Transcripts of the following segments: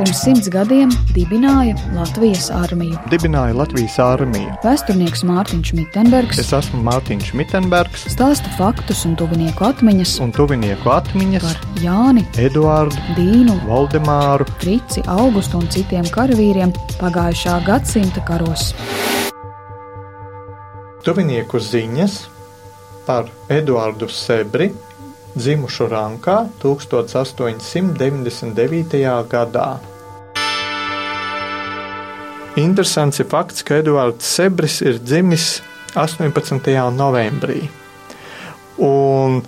Pirms simts gadiem dibināja Latvijas armiju. Dibināja Latvijas armiju. Vēsturnieks Mārtiņš Mitenbergs Es esmu Mārtiņš Mitenbergs stāsta faktus un tuvinieku atmiņas un tuvinieku atmiņas par Jāni, Eduārdu, Dīnu, Valdemāru, Frici, Augustu un citiem karavīriem pagājušā gadsimta karos. tuvinieku ziņas par Eduārdu Sebri, dzimušu Rankā 1899. gadā. Interesants ir fakts, ka Eduards Sebris ir dzimis 18. novembrī. Un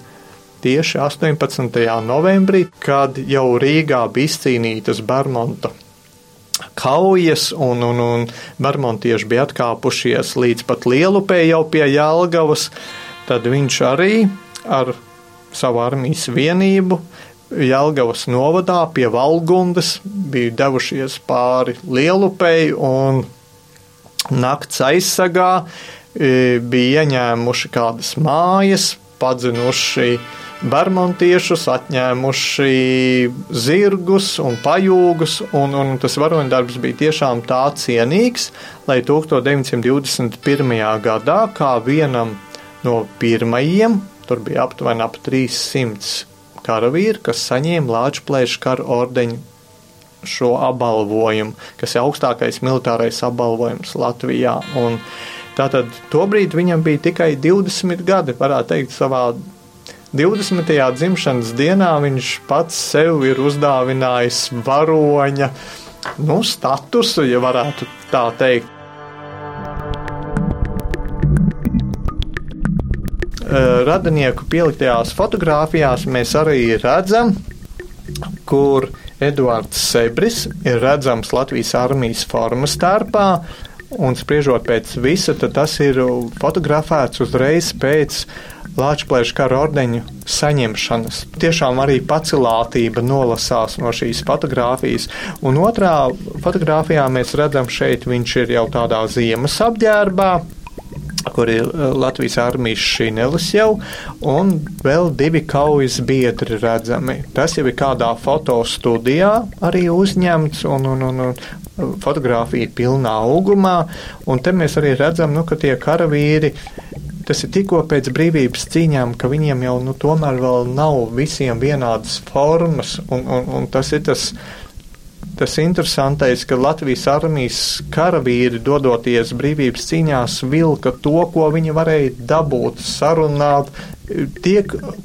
tieši 18. novembrī, kad jau Rīgā bija izcīnītas Bermonta kaujas, un, un, un bermontieši bija atkāpušies līdz pat lielupē jau pie Jālgavas, tad viņš arī ar savu armijas vienību Jālgavas novadā pie Valgundas bija devušies pāri lielupei un nakts aizsargā e, bija ieņēmuši kādas mājas, padzinuši bermontiešus, atņēmuši zirgus un pajūgus, un, un tas varoņdarbs bija tiešām tā cienīgs, lai 1921. gadā kā vienam no pirmajiem, tur bija aptuveni ap 300 karavīri, kas saņēma Lāčplēša kara ordeņu šo apbalvojumu, kas ir augstākais militārais apbalvojums Latvijā. Un tātad tobrīd viņam bija tikai 20 gadi, varētu teikt, savā 20. dzimšanas dienā viņš pats sev ir uzdāvinājis varoņa nu, statusu, ja varētu tā teikt. Radinieku pieliktajās fotografijās mēs arī redzam, kur Eduards Sebris ir redzams Latvijas armijas formas starpā. Un spriežot pēc visa, tas ir fotografēts uzreiz pēc Latvijas kara ordeņu saņemšanas. Tiešām arī pacilātība nolasās no šīs fotografijas. Un otrā fotografijā mēs redzam, šeit viņš ir jau tādā ziemas apģērbā, kur ir Latvijas armijas šinelis jau, un vēl divi kaujas biedri redzami. Tas jau ir kādā fotostudijā arī uzņemts, un, un, un, un fotografija pilnā augumā, un te mēs arī redzam, nu, ka tie karavīri tas ir tikko pēc brīvības cīņām, ka viņiem jau nu, tomēr vēl nav visiem vienādas formas, un, un, un tas ir tas. Tas interesantais, ka Latvijas armijas karavīri, dodoties brīvības cīņās, vilka to, ko viņi varēja dabūt, sarunāt. Tie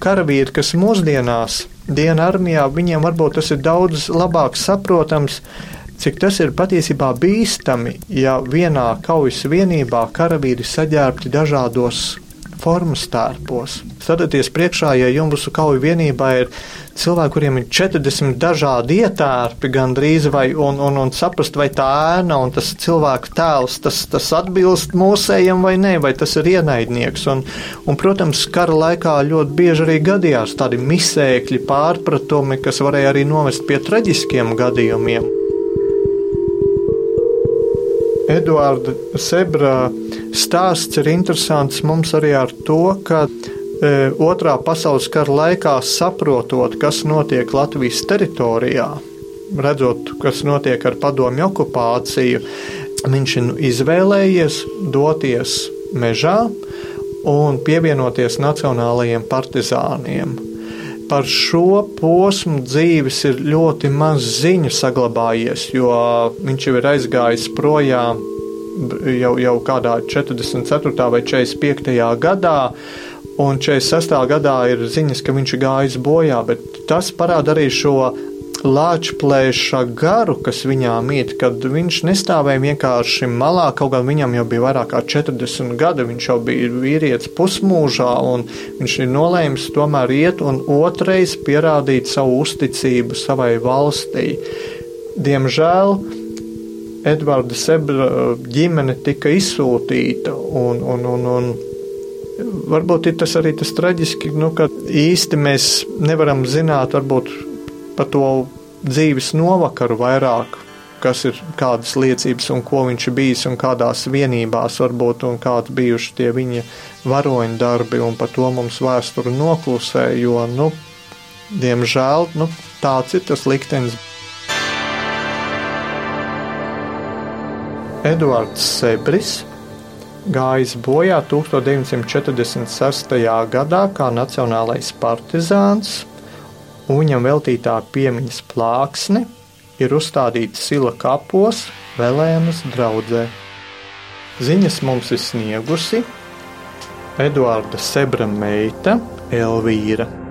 karavīri, kas mūsdienās dienā armijā, viņiem varbūt tas ir daudz labāk saprotams, cik tas ir patiesībā bīstami, ja vienā kaujas vienībā karavīri saģērbti dažādos formas tērpos. Sadieties priekšā, ja jūsu kauju vienībā ir cilvēki, kuriem ir 40 dažādi ietērpi gandrīz, vai, un, un, un saprast, vai tā ēna un tas cilvēka tēls, tas, tas atbilst mūsējiem vai nē, vai tas ir ienaidnieks. Un, un, protams, kara laikā ļoti bieži arī gadījās tādi misēkļi pārpratumi, kas varēja arī novest pie traģiskiem gadījumiem. Eduarda Sebra stāsts ir interesants mums arī ar to, ka e, otrā pasaules kara laikā saprotot, kas notiek Latvijas teritorijā, redzot, kas notiek ar padomju okupāciju, viņš ir izvēlējies doties mežā un pievienoties nacionālajiem partizāniem. Par šo posmu dzīves ir ļoti maz ziņu saglabājies, jo viņš jau ir aizgājis projām jau, jau kādā 44. vai 45. gadā, un 46. gadā ir ziņas, ka viņš ir gājis bojā, bet tas parāda arī šo lāčplēša garu, kas viņā mīt, kad viņš nestāvēja vienkārši malā, kaut gan viņam jau bija vairāk kā 40 gadi, viņš jau bija vīrietis pusmūžā, un viņš ir nolēmis tomēr iet un otrais pierādīt savu uzticību savai valstī. Diemžēl Edvarda Sebra ģimene tika izsūtīta, un, un, un, un varbūt ir tas arī tas traģiski, nu, ka īsti mēs nevaram zināt, varbūt par to dzīves novakaru vairāk, kas ir kādas liecības un ko viņš ir bijis un kādās vienībās varbūt un kādi bijuši tie viņa varoņu darbi un par to mums vēsture noklusē, jo, nu, diemžēl, nu, tāds ir tas liktenis. Eduards Sebris gājis bojā 1946. gadā kā nacionālais partizāns, un viņam veltītā piemiņas plāksne ir uzstādīta Sila kapos Velēnas draudzē. Ziņas mums ir sniegusi Eduarda Sebra meita Elvīra.